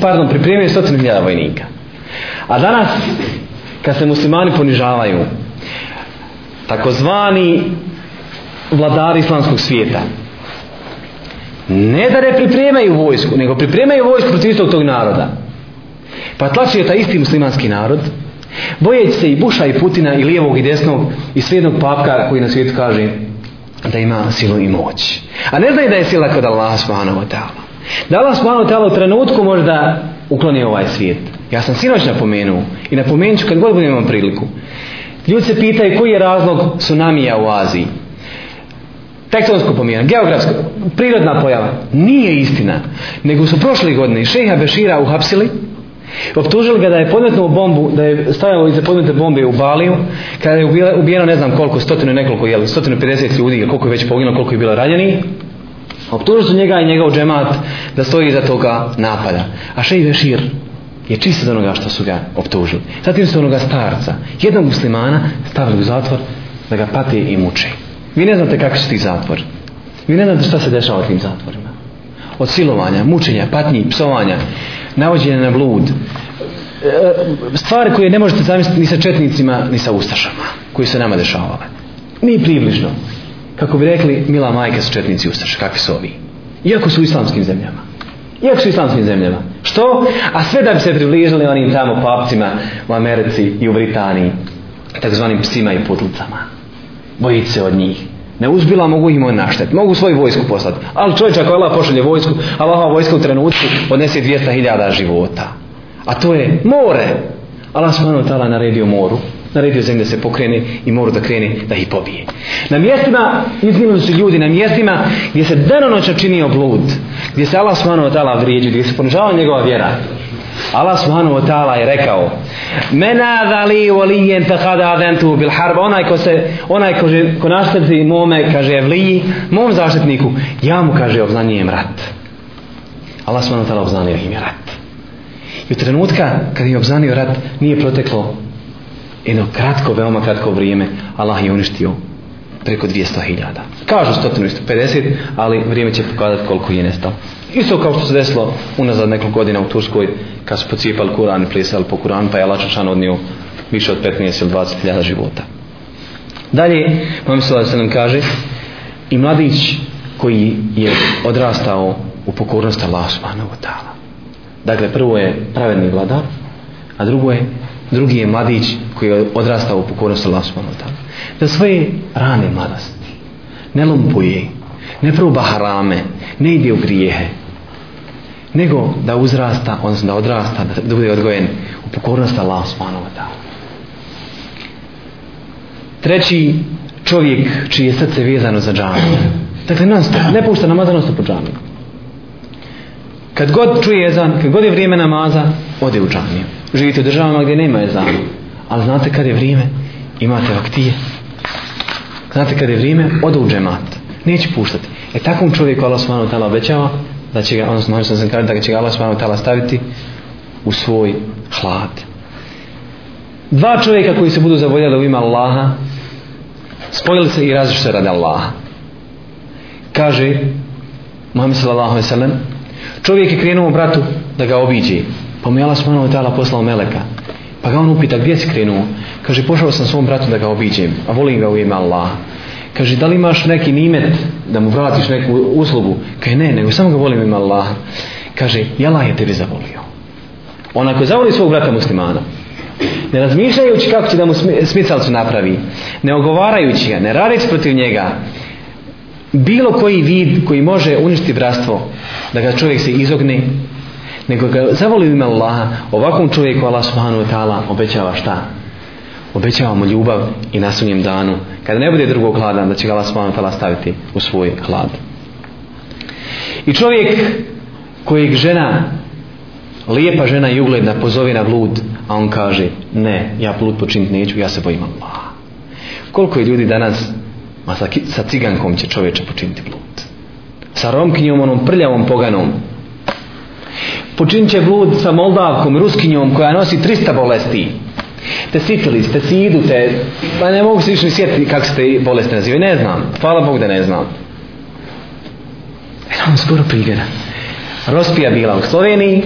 Speaker 1: Pardon, pripremio je stotinu hiljada vojnika. A danas, kad se muslimani ponižavaju, takozvani vladari islamskog svijeta, ne da ne pripremaju vojsku, nego pripremaju vojsku protiv istog tog naroda. Pa tlači je taj isti muslimanski narod, bojeći se i Buša i Putina i lijevog i desnog i svijednog papka koji na svijetu kaže da ima silu i moć. A ne znaju da je sila kod Allaha subhanahu wa ta'ala. Da Allah subhanahu wa ta'ala u trenutku možda ukloni ovaj svijet. Ja sam sinoć napomenuo i napomenut ću kad god budem imam priliku. Ljudi se pitaju koji je razlog tsunamija u Aziji. Tektonsko pomijenje, geografsko, prirodna pojava. Nije istina. Nego su prošle godine šeha Bešira uhapsili, optužili ga da je podmetnuo bombu, da je stavljalo iza podmete bombe u Baliju, kada je ubijeno ne znam koliko, stotinu i nekoliko, jeli, stotinu i 50 ljudi, ili koliko je već poginulo, koliko je bilo ranjeni. Optužili su njega i njegov džemat da stoji iza toga napada. A šeha Bešir, je čist od onoga što su ga optužili. Zatim su onoga starca, jednog muslimana, stavili u zatvor da ga pate i muče. Vi ne znate kakvi su ti zatvor. Vi ne znate šta se dešava u tim zatvorima. Od silovanja, mučenja, patnji, psovanja, navođenja na blud, e, stvari koje ne možete zamisliti ni sa četnicima, ni sa ustašama, koji se nama dešavale. Ni približno. Kako bi rekli, mila majka su četnici ustaša, kakvi su ovi. Iako su u islamskim zemljama. Iako su u islamskim zemljama. Što? A sve da bi se približili onim tamo papcima u Americi i u Britaniji, takzvanim psima i putlicama. Bojiti se od njih. Ne uzbila, mogu im on naštet. Mogu svoju vojsku poslati. Ali čovječ ako Allah pošalje vojsku, Allahova vojska u trenutku odnese 200.000 života. A to je more. Allah smanu tala naredio moru naredio zemlje da se pokrene i mora da krene da ih pobije. Na mjestima izginuli su ljudi, na mjestima gdje se danonoćno činio blud, gdje se Allah smanu od Allah vrijeđu, gdje se ponižava njegova vjera. Allah subhanahu wa ta'ala je rekao Mena dhali volijen takada adentu bil harba Onaj ko se, onaj ko, ko naštrzi mome, kaže vliji Mom zaštitniku, ja mu kaže obznanijem rat Allah subhanahu wa ta'ala obznanio im je rat I u trenutka kad im obznanio rat Nije proteklo jedno kratko, veoma kratko vrijeme, Allah je uništio preko 200.000. Kažu 150, ali vrijeme će pokazati koliko je nestao. Isto kao što se desilo unazad nekoliko godina u Turskoj, kad su pocijepali Kur'an i plisali po Kur'an, pa je Allah Čačan odnio više od 15 ili 20.000 života. Dalje, Mami Sala se nam kaže, i mladić koji je odrastao u pokornost Allah Subhanahu Dakle, prvo je pravedni vladar, a drugo je drugi je mladić koji je odrastao u pokornosti Allah subhanahu wa ta'ala. Da svoje rane mladost ne lompuje, ne proba harame, ne ide u grijehe, nego da uzrasta, odnosno da odrasta, da bude odgojen u pokornosti Allah subhanahu wa ta'ala. Treći čovjek čije srce vezano za džamiju. Dakle, non stop, ne pušta namazanost po džamiju kad god čuje jezan, kad god je vrijeme namaza, ode u džamiju. Živite u državama gdje nema jezana. Ali znate kad je vrijeme, imate vaktije. Znate kad je vrijeme, ode u džemat. Neće puštati. E takvom čovjeku Allah subhanahu ta'ala obećava da će ga, odnosno, možda sam kažem, da će ga Allah subhanahu ta'ala staviti u svoj hlad. Dva čovjeka koji se budu zavoljali u ima Allaha, spojili se i različite radi Allaha. Kaže, Muhammed sallallahu alaihi sallam, Čovjek je krenuo bratu da ga obiđe. Pa mu je Allah subhanahu wa ta'ala poslao meleka. Pa ga on upita gdje si krenuo? Kaže, pošao sam svom bratu da ga obiđem, a volim ga u ime Allah. Kaže, da li imaš neki nimet da mu vratiš neku uslugu? Kaže, ne, nego samo ga volim ime Allah. Kaže, jela je tebe zavolio. Ona ko zavoli svog brata muslimana, ne razmišljajući kako će da mu smicalcu napravi, ne ogovarajući ga, ne radeći protiv njega, bilo koji vid koji može uništiti bratstvo, da ga čovjek se izogne, nego ga zavoli ime Allaha, ovakvom čovjeku Allah subhanahu wa ta'ala obećava šta? Obećava mu ljubav i na sunjem danu, kada ne bude drugog hlada, da će ga Allah subhanahu wa ta'ala staviti u svoj hlad. I čovjek kojeg žena, lijepa žena i ugledna, pozove na blud, a on kaže, ne, ja blud počiniti neću, ja se bojim Allaha. Koliko je ljudi danas Ma sa, sa cigankom će čovječe počiniti blud. Sa romkinjom, onom prljavom poganom. Počinit će blud sa moldavkom, ruskinjom koja nosi 300 bolesti. Te sitili, te si idu, te... Pa ne mogu se više sjetiti kako se te bolesti nazive. Ne znam. Hvala Bog da ne znam. Eno vam skoro primjera. Rospija bila u Sloveniji,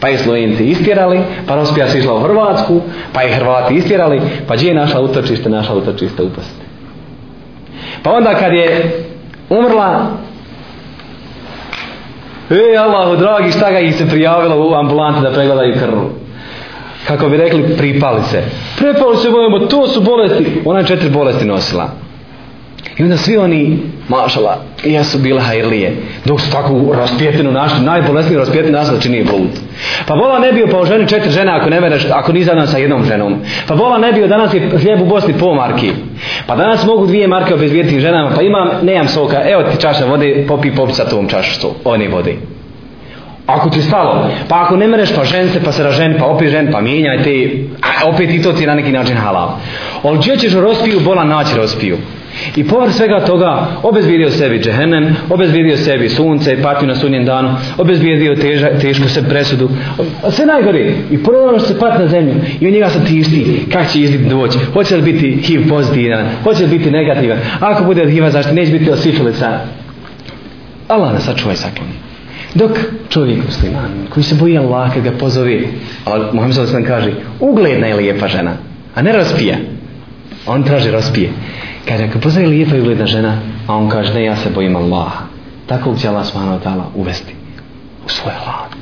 Speaker 1: pa je Slovenci istjerali, pa Rospija se išla u Hrvatsku, pa je Hrvati istjerali, pa gdje je našla utočište, našla utočište u Bosni. Pa onda kad je umrla, E, Allah, dragi, šta ga ih se prijavila u ambulanti da pregledaju krvu? Kako bi rekli, pripali se. Prepali se, bojemo, to su bolesti. Ona je četiri bolesti nosila. I onda svi oni mašala, ja su bile hajrlije. Dok su takvu raspjetinu našli, najbolesniju raspjetinu našli, znači nije blud. Pa vola ne bio pa u ženi četiri žene ako ne mereš, ako nisam sa jednom ženom. Pa vola ne bio danas je hljeb u Bosni po marki. Pa danas mogu dvije marke obezvijeti ženama, pa imam, nejam soka, evo ti čaša vode, popi popi sa tvom čašu one vode. Ako ti stalo, pa ako ne mereš, pa žen se, pa se ražen, pa opet žen, pa mijenjaj te, a opet i to ti na neki način halal. Ali gdje ćeš rospiju, bola naći rospiju. I povr svega toga obezbijedio sebi džehennem, obezbijedio sebi sunce i patio na sunnjem danu, obezbijedio teža, tešku se presudu. Sve najgore. I prvo se pat na zemlju i od njega se tišti kak će izbiti doći. Hoće li biti HIV pozitivan, hoće li biti negativan. Ako bude od HIV-a zašto neće biti od sifilisa. Allah ne sačuvaj sakloni. Dok čovjek musliman koji se boji Allah kad ga pozove, a Muhammed sallallahu kaže, ugledna je lijepa žena, a ne raspija. On traži raspije. Kaže, ako postoji lijepa i ugledna žena, a on kaže, ne, ja se bojim Allaha. Tako će Allah smano dala uvesti u svoj lad.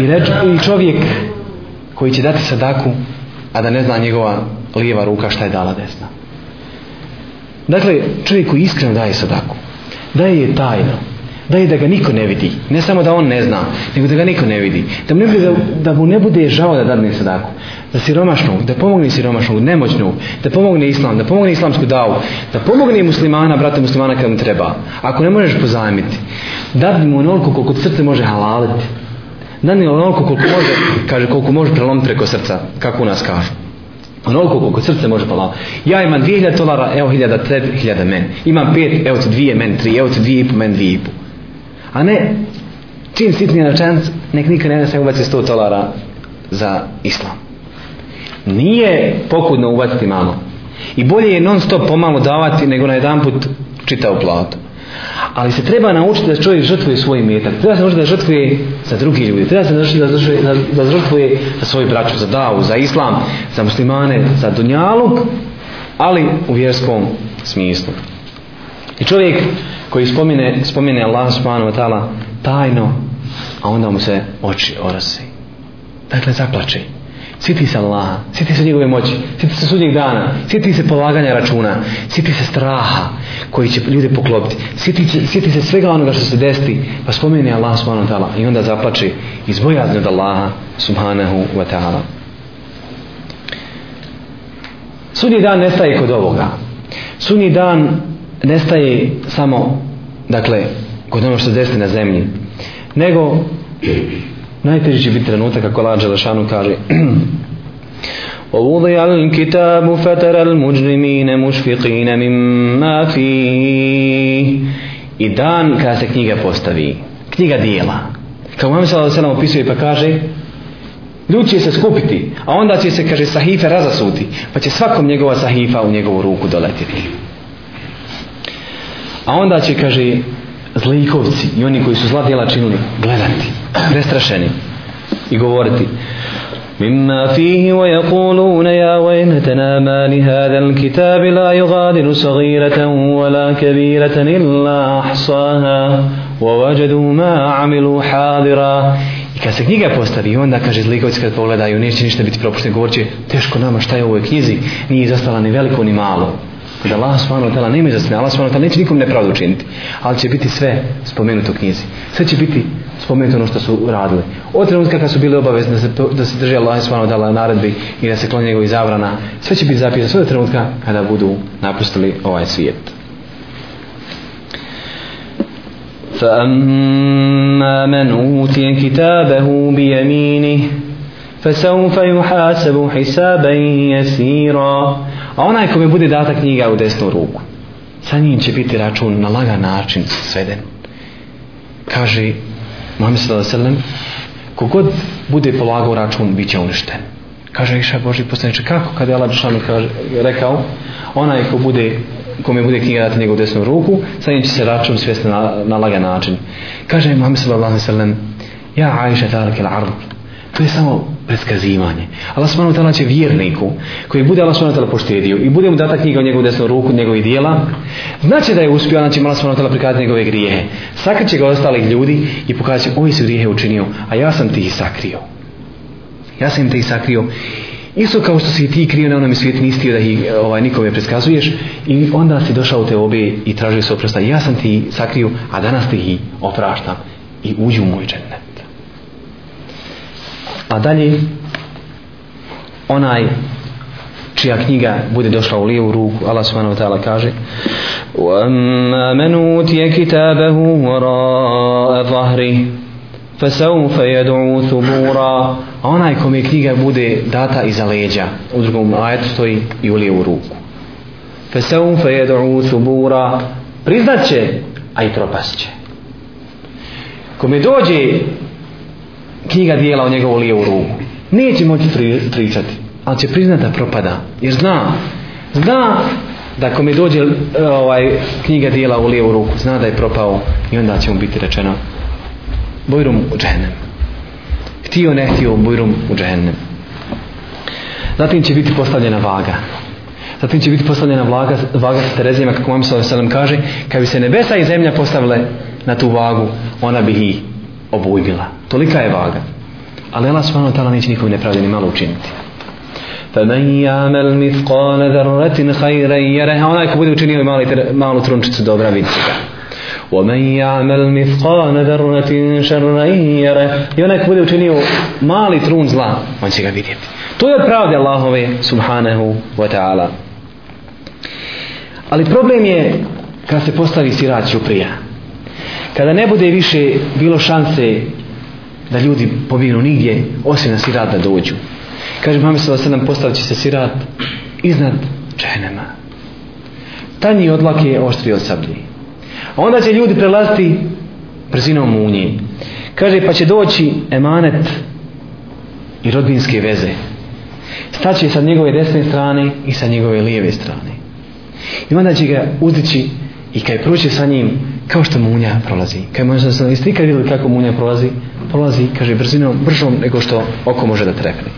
Speaker 1: I, reč, I čovjek koji će dati sadaku, a da ne zna njegova lijeva ruka šta je dala desna. Dakle, čovjek koji iskreno daje sadaku, daje je tajno, da je da ga niko ne vidi. Ne samo da on ne zna, nego da ga niko ne vidi. Da mu ne bude, da mu ne bude žao da dadne sadaku. Da siromašnog, da pomogne siromašnog, nemoćnog, da pomogne islam, da pomogne islamsku davu, da pomogne muslimana, brate muslimana kada mu treba. Ako ne možeš pozajmiti, dadne mu onoliko koliko srce može halaliti. Dadne mu onoliko koliko može, kaže, koliko može prelomiti preko srca, kako u nas kaže. Onoliko koliko srce može palao. Ja imam 2000 dolara, evo 1000, 3000 men. Imam 5, evo ti 2 men, 3, evo ti 2,5 men, 2,5. A ne, čim sitnije na čanc, nek nikad ne da se ubaci 100 dolara za islam. Nije pokudno ubaciti malo. I bolje je non stop pomalo davati nego na jedan put čitao platu. Ali se treba naučiti da čovjek žrtvuje svoj imetak. Treba se naučiti da žrtvuje za drugi ljudi. Treba se naučiti da žrtvuje, za svoju braću, za davu, za islam, za muslimane, za dunjaluk, ali u vjerskom smislu. I čovjek koji spomine, spomine Allah subhanahu wa ta'ala tajno, a onda mu se oči orasi. Dakle, zaplače. Sjeti se Allaha, sjeti se njegove moći, sjeti se sudnjeg dana, sjeti se polaganja računa, sjeti se straha koji će ljude poklopiti, sjeti, sjeti se svega onoga što se desiti, pa spomeni Allah subhanahu wa ta'ala i onda zaplače iz bojazni od Allaha subhanahu wa ta'ala. Sudnji dan nestaje kod ovoga. Sudnji dan nestaje samo dakle kod ono što desne na zemlji nego najteži će biti trenutak ako lađe Lešanu kaže ووضع الكتاب فترى المجرمين مشفقين مما فيه إدان كاسة كنيجة بوستوي كنيجة ديلا كما هم صلى الله عليه وسلم وفيسوه فكاجي Ljud će se skupiti, a onda će se, kaže, sahife razasuti, pa će svakom njegova sahifa u njegovu ruku doletiti. A onda će, kaže, zlikovci i oni koji su zla djela činili, gledati, prestrašeni i govoriti. Mimma fihi wa yaquluna ya waynatana ma li hadha al-kitabi la yughadiru saghiratan wa la kabiratan illa ahsaha wa wajadu ma amilu hadira. I kad se knjiga postavi, onda kaže zlikovci kad pogledaju, neće ništa biti propušteno, govorit će, teško nama šta je u ovoj knjizi, nije izostala ni veliko ni malo. Kada Allah subhanahu wa ta'ala ne ime zasmije, Allah subhanahu wa ta'ala neće nikom nepravdu učiniti. Ali će biti sve spomenuto u knjizi. Sve će biti spomenuto ono što su radili. Od trenutka kad su bili obavezni da se, da se drže Allah subhanahu wa ta'ala naredbi i da se kloni njegovi zabrana, sve će biti zapisano sve od trenutka kada budu napustili ovaj svijet. فَأَمَّا مَنْ أُوْتِيَ كِتَابَهُ بِيَمِينِهِ فَسَوْفَ يُحَاسَبُ حِسَابًا يَسِيرًا a onaj kome bude data knjiga u desnu ruku sa njim će biti račun na lagan način sveden kaže Muhammed sallallahu alejhi ve sellem kogod bude polagao račun biće uništen kaže Iša Boži poslanice kako kada Allah džalal kaže rekao onaj ko bude kome bude knjiga data njegovu desnu ruku sa njim će se račun svesti na, na lagan način kaže Muhammed sallallahu alejhi ve sellem ja Aisha talak al-ard to je samo preskazivanje. Allah subhanahu wa ta'ala će vjerniku, koji bude Allah subhanahu wa ta'ala poštedio i bude mu data knjiga u njegovu desnu ruku, njegovih dijela, znaće da je uspio, znači će Allah subhanahu wa ta'ala prikazati njegove grijehe. Sakrit će ga ostalih ljudi i pokazat će, ovi su grijehe učinio, a ja sam ti ih sakrio. Ja sam te ih sakrio. Isto kao što si ti krio na onom svijetu, nisi da ih ovaj, nikome preskazuješ i onda si došao u te obe i tražio se oprosta. Ja sam ti sakrio, a danas ti ih opraštam i uđu u moj džennet pa dalje onaj čija knjiga bude došla u lijevu ruku Allah subhanahu wa ta'ala kaže وَمَّا مَنْ أُوتِيَ كِتَابَهُ وَرَاءَ ظَهْرِ فَسَوْفَ يَدْعُو ثُبُورًا onaj kom je knjiga bude data iza leđa u drugom ajetu stoji i u lijevu ruku فَسَوْفَ يَدْعُو ثُبُورًا priznat će a i propast će kom je dođe knjiga dijela u njegovu lijevu ruku. Neće moći pri, pričati, ali će priznati da propada. Jer zna, zna da ako mi dođe e, ovaj, knjiga dijela u lijevu ruku, zna da je propao i onda će mu biti rečeno Bujrum u džehennem. Htio ne htio Bujrum u džehennem. Zatim će biti postavljena vaga. Zatim će biti postavljena vaga, vaga sa Terezijama, kako vam se kaže, kad bi se nebesa i zemlja postavile na tu vagu, ona bi ih obujbila. Tolika je vaga. Ali Allah subhanahu wa ta'ala neće nikom nepravdu ni malo učiniti. فَمَنْ يَعْمَلْ مِثْقَالَ ذَرَّةٍ خَيْرًا يَرَهَ Onaj ko bude učinio mali, malu trunčicu dobra, vidite ga. وَمَنْ يَعْمَلْ مِثْقَالَ ذَرَّةٍ شَرَّنْ يَرَهَ I onaj ko bude učinio mali trun zla, on će ga vidjeti. To je pravde Allahove subhanahu wa ta'ala. Ali problem je kad se postavi sirać u prijatelju kada ne bude više bilo šanse da ljudi pobignu nigdje osim na sirat da dođu kaže mame sada sedam postavit će se sirat iznad čehenema tanji odlak je oštri od sablji a onda će ljudi prelaziti brzinom u njih kaže pa će doći emanet i rodinske veze staće sa njegove desne strane i sa njegove lijeve strane i onda će ga uzdići i kaj pruće sa njim kao što munja prolazi. Kaj možda sam isti ikad vidjeli kako munja prolazi? Prolazi, kaže, brzinom, bržom nego što oko može da trepne.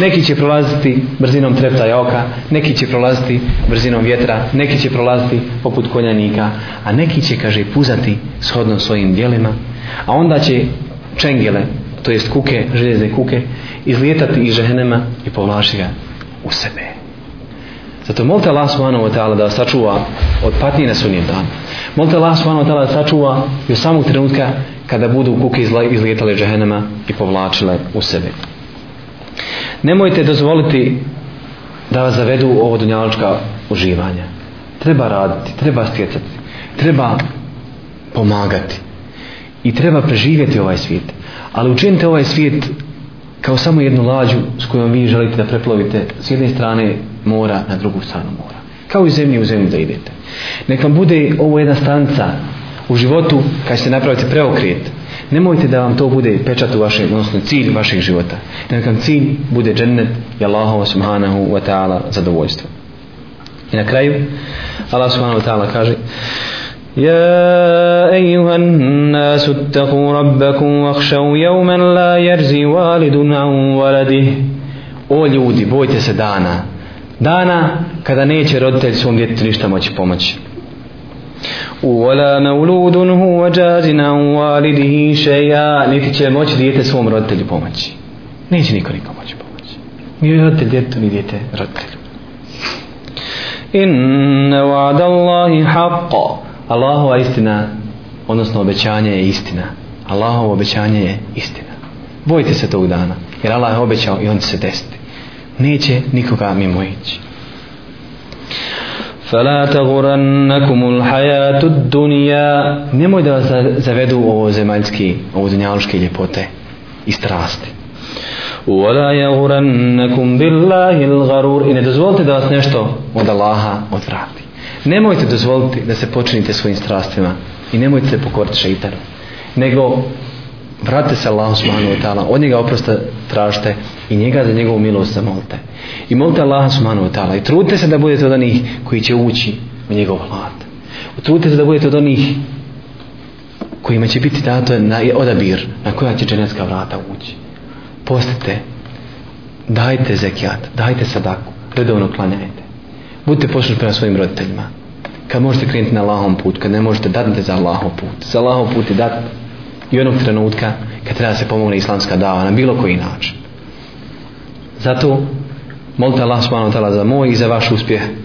Speaker 1: Neki će prolaziti brzinom treptaja oka, neki će prolaziti brzinom vjetra, neki će prolaziti poput konjanika, a neki će, kaže, puzati shodno svojim dijelima, a onda će čengele, to jest kuke, željezne kuke, izlijetati iz žehenema i povlaši ga u sebe. Zato molite Allah subhanahu wa ta'ala da vas sačuva od patnije na sunnijem danu. Molite Allah subhanahu wa ta'ala da sačuva i od samog trenutka kada budu kuke izlijetale džahenama i povlačile u sebe. Nemojte dozvoliti da vas zavedu ovo dunjalička uživanja. Treba raditi, treba stjecati, treba pomagati i treba preživjeti ovaj svijet. Ali učinite ovaj svijet kao samo jednu lađu s kojom vi želite da preplovite s jedne strane mora na drugu stranu mora. Kao i zemlji u zemlju da idete. Nek vam bude ovo jedna stanca u životu kad ćete napraviti preokret. Nemojte da vam to bude pečat u vašem, odnosno cilj vašeg života. Nek vam cilj bude džennet i Allahova subhanahu wa ta'ala zadovoljstvo. I na kraju Allah subhanahu wa ta'ala kaže يا أيها الناس اتقوا ربكم واخشوا يوما لا يرزي والد عن ولده أو ljudi, bojte se dana dana kada neće roditelj svom djetetu ništa moći pomoći. U ola mauludun huwa jazin an walidihi shay'a niti će moći dijete svom roditelju pomoći. Neće niko nikom moći pomoći. Ni roditelj djetetu ni dijete roditelju. Inna wa'da Allahi haqqa. Allahu istina, odnosno obećanje je istina. Allahovo obećanje je istina. Bojte se tog dana, jer Allah je obećao i on će se desiti neće nikoga mimo ići فلا تغرنكم الحياة الدنيا نموي да вас заведу ово земљски ово дињалушке љепоте и страсти ولا يغرنكم بالله الغرور ان дозволите да вас нешто од Аллаха отврати немојте дозволити да се почините својим страстима и немојте се покорити шејтану него vratite se Allahu subhanahu wa ta'ala, od njega oprosta tražite i njega za njegovu milost zamolite. I molite Allaha subhanahu wa ta'ala i trudite se da budete od onih koji će ući u njegov hlad. Trudite se da budete od onih kojima će biti dato na odabir na koja će dženecka vrata ući. Postite, dajte zekijat, dajte sadaku, redovno klanjajte. Budite poslušni prema svojim roditeljima. Kad možete krenuti na Allahom put, kad ne možete, dadite za Allahom put. Za Allahom put je dati i onog trenutka kad treba se pomogne islamska dava na bilo koji način. Zato molite Allah subhanahu wa ta'ala za moj i za vaš uspjeh